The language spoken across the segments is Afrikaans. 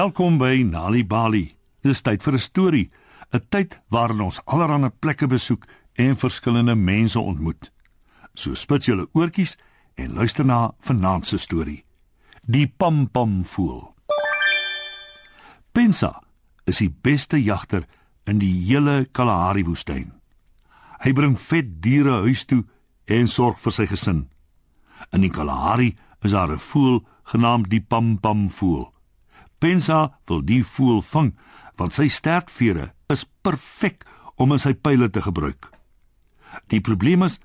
Welkom by Nali Bali. Dis tyd vir 'n storie, 'n tyd waarin ons allerlei plekke besoek en verskillende mense ontmoet. So spit julle oortjies en luister na vanaand se storie. Die Pampam voel. Pensa is die beste jagter in die hele Kalahari woestyn. Hy bring vet diere huis toe en sorg vir sy gesin. In die Kalahari is daar 'n voël genaamd die Pampam voël. Pensa wil die voël vang want sy sterkvere is perfek om in sy pile te gebruik. Die probleem is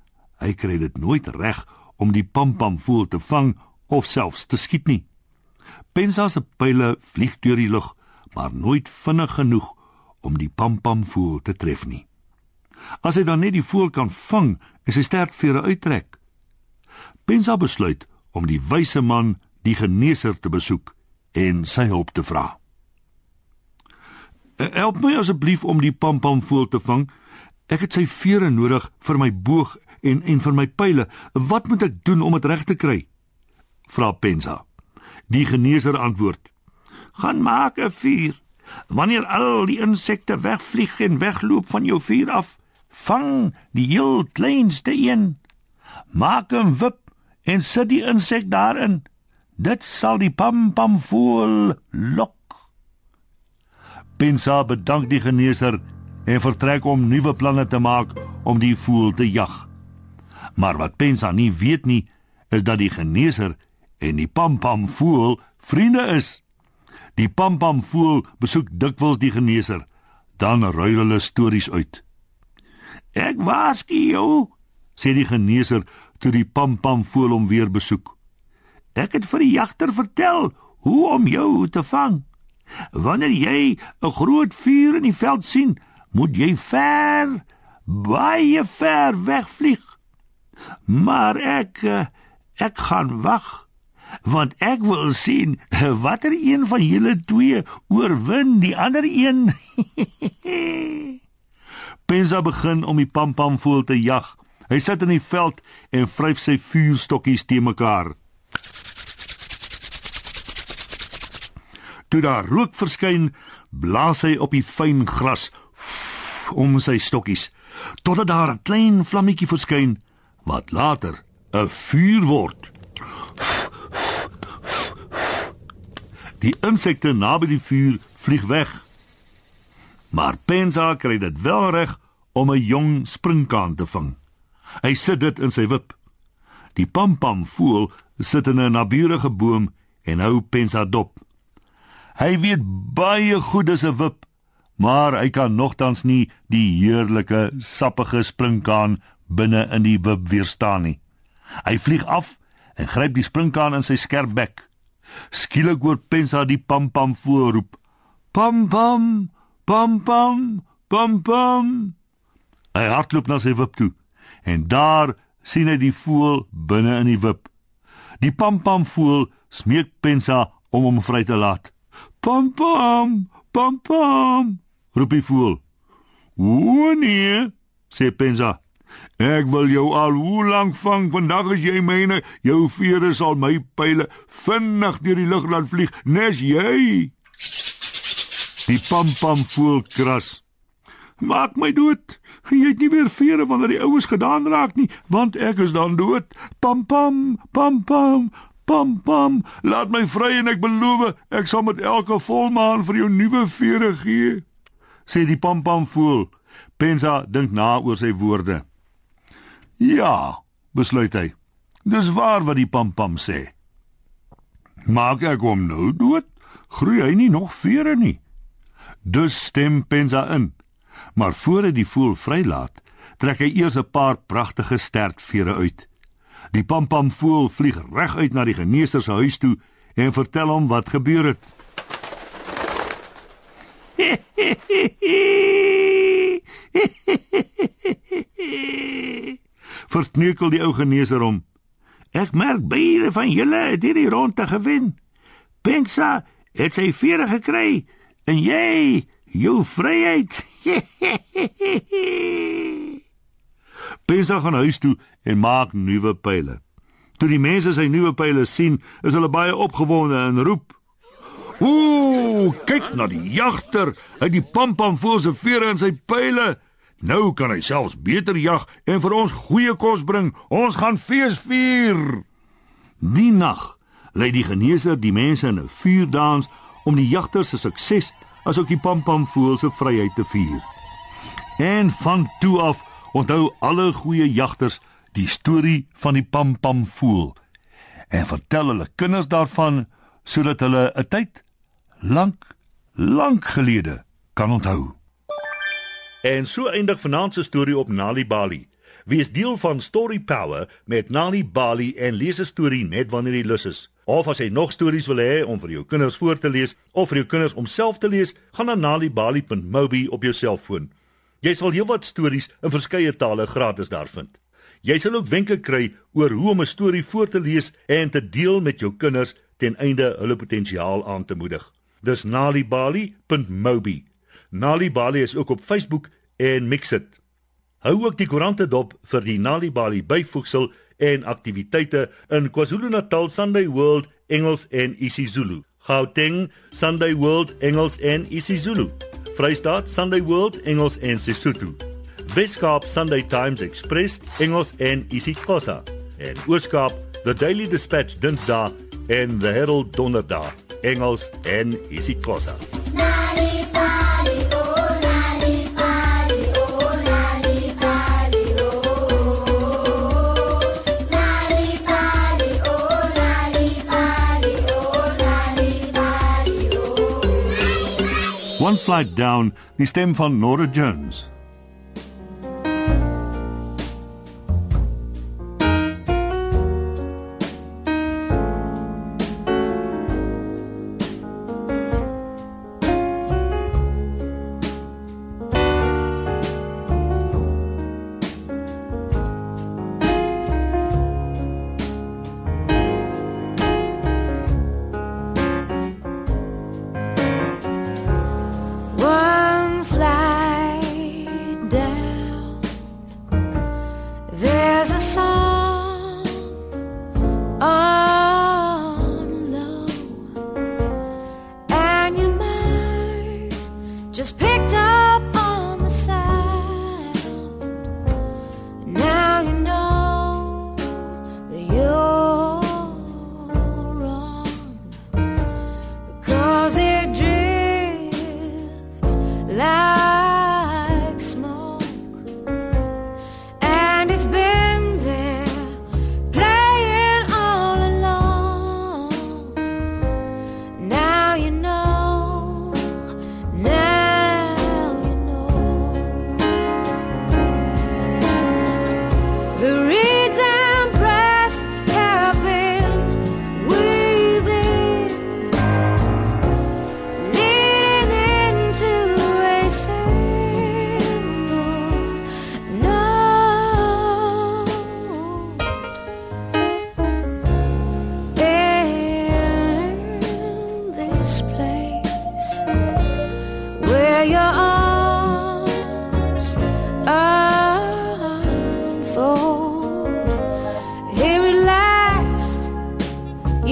hy kry dit nooit reg om die Pampam voël te vang of selfs te skiet nie. Pensa se pile vlieg deur die lug, maar nooit vinnig genoeg om die Pampam voël te tref nie. As hy dan net die voël kan vang en sy sterkvere uittrek. Pensa besluit om die wyse man, die geneeser te besoek en sy hulp te vra. "E, "Help my asseblief om die pampam voël te vang. Ek het sy vere nodig vir my boog en en vir my pile. Wat moet ek doen om dit reg te kry?" vra Pensa. Die geneeser antwoord: "Gaan maak 'n vuur. Wanneer al die insekte wegvlieg en wegloop van jou vuur af, vang die heel kleinste een. Maak 'n wip en sit die insek daarin. Dit sal die pampam voel lok. Pensa bedank die geneeser en vertrek om nuwe planne te maak om die voel te jag. Maar wat Pensa nie weet nie, is dat die geneeser en die pampam voel vriende is. Die pampam voel besoek dikwels die geneeser, dan ruil hulle stories uit. Ek waarsku jou, sê die geneeser toe die pampam voel hom weer besoek. Ek het vir die jagter vertel hoe om jou te vang. Wanneer jy 'n groot vuur in die veld sien, moet jy ver, baie ver wegvlieg. Maar ek ek gaan wag, want ek wil sien watter een van julle twee oorwin die ander een. Pensa begin om die pampam voel te jag. Hy sit in die veld en vryf sy vuurstokkies te mekaar. Toe daar rook verskyn, blaas hy op die fyn gras om sy stokkies totdat daar 'n klein vlammetjie verskyn wat later 'n vuur word. Die insekte naby die vuur vlieg weg. Maar Pensa kry dit wel reg om 'n jong springkaan te vang. Hy sit dit in sy wip. Die pampam voel sit in 'n naburige boom en hou Pensa dop. Hy weet baie goed dis 'n wip, maar hy kan nogtans nie die heerlike sappige springkaan binne in die wip weerstaan nie. Hy vlieg af en gryp die springkaan in sy skerp bek. Skielik hoor Pensa die pampam voel roep: "Pam pam, pam pam, pam pam." Hy hardloop na sy wip toe en daar sien hy die voël binne in die wip. Die pampam voël smeek Pensa om hom vry te laat. Pampam, pampam, roep die voël. "O nee," sê Pensa. "Ek wil jou al hoe lank vang. Vandag as jy myne, jou vere sal my pile vinnig deur die lug laat vlieg, nes jy." Die pampam voël kras. "Maak my dood. Jy het nie weer vere wanneer die oues gedaan raak nie, want ek is dan dood. Pam pam, pam pam, pam pam. Laat my vry en ek beloof ek sal met elke volmaan vir jou nuwe vere gee. Sê die pam pam voel. Pensa dink na oor sy woorde. Ja, besluit hy. Dis waar wat die pam pam sê. Maak ek hom nou dood? Groei hy nie nog vere nie? Dus stem Pensa in maar voor hy die voël vrylaat, trek hy eers 'n paar pragtige sterk vere uit. Die pampam voël vlieg reg uit na die geneeser se huis toe en vertel hom wat gebeur het. Verkneukel die ou geneeser hom. Ek merk baie van julle het hierdie ronde gewen. Pensa het sy vere gekry en jy jou vryheid. Pensa gaan huis toe en maak nuwe pile. Toe die mense sy nuwe pile sien, is hulle baie opgewonde en roep: Ooh, kyk na die jagter. Hy die pampam voel se vere in sy pile. Nou kan hy selfs beter jag en vir ons goeie kos bring. Ons gaan fees vier. Die nag lei die geneeser die mense in 'n vuurdans om die jagter se sukses asook die pampam voel se vryheid te vier. En van toe af onthou alle goeie jagters die storie van die pampam voel en vertel hulle kinders daarvan sodat hulle 'n tyd lank lank gelede kan onthou. En so eindig vanaand se storie op Nali Bali. Wie is deel van Story Power met Nali Bali en lees 'n storie net wanneer jy lus is. Of as jy nog stories wil hê om vir jou kinders voor te lees of vir jou kinders om self te lees, gaan na nalibali.mobi op jou selfoon. Jy sal heelwat stories in verskeie tale gratis daar vind. Jy sal ook wenke kry oor hoe om 'n storie voor te lees en te deel met jou kinders ten einde hulle potensiaal aan te moedig. Dis nalibali.mobi. Nalibali is ook op Facebook en Mixit. Hou ook die koerante dop vir die Nalibali byvoegsel en aktiwiteite in KwaZulu-Natal Sunday World Engels en isiZulu. Gauteng Sunday World Engels en isiZulu. Vrystaat Sunday World Engels en Sesotho. Weskaap Sunday Times Express Engels en isiXhosa. En Ooskaap The Daily Dispatch Dinsdae en The Herald Donderdag Engels en isiXhosa. One flight down, die stem van Nora Jones.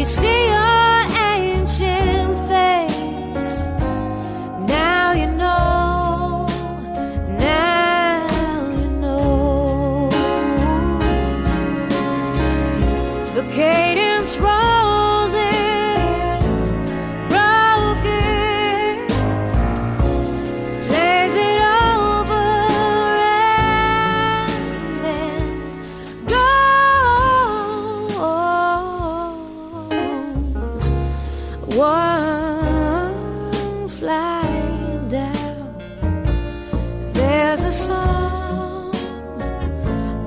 You see your ancient face. Now you know, now you know. One flight down, there's a song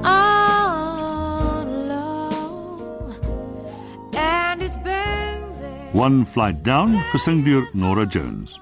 on low, and it's been. One flight down, gesing Nora Jones.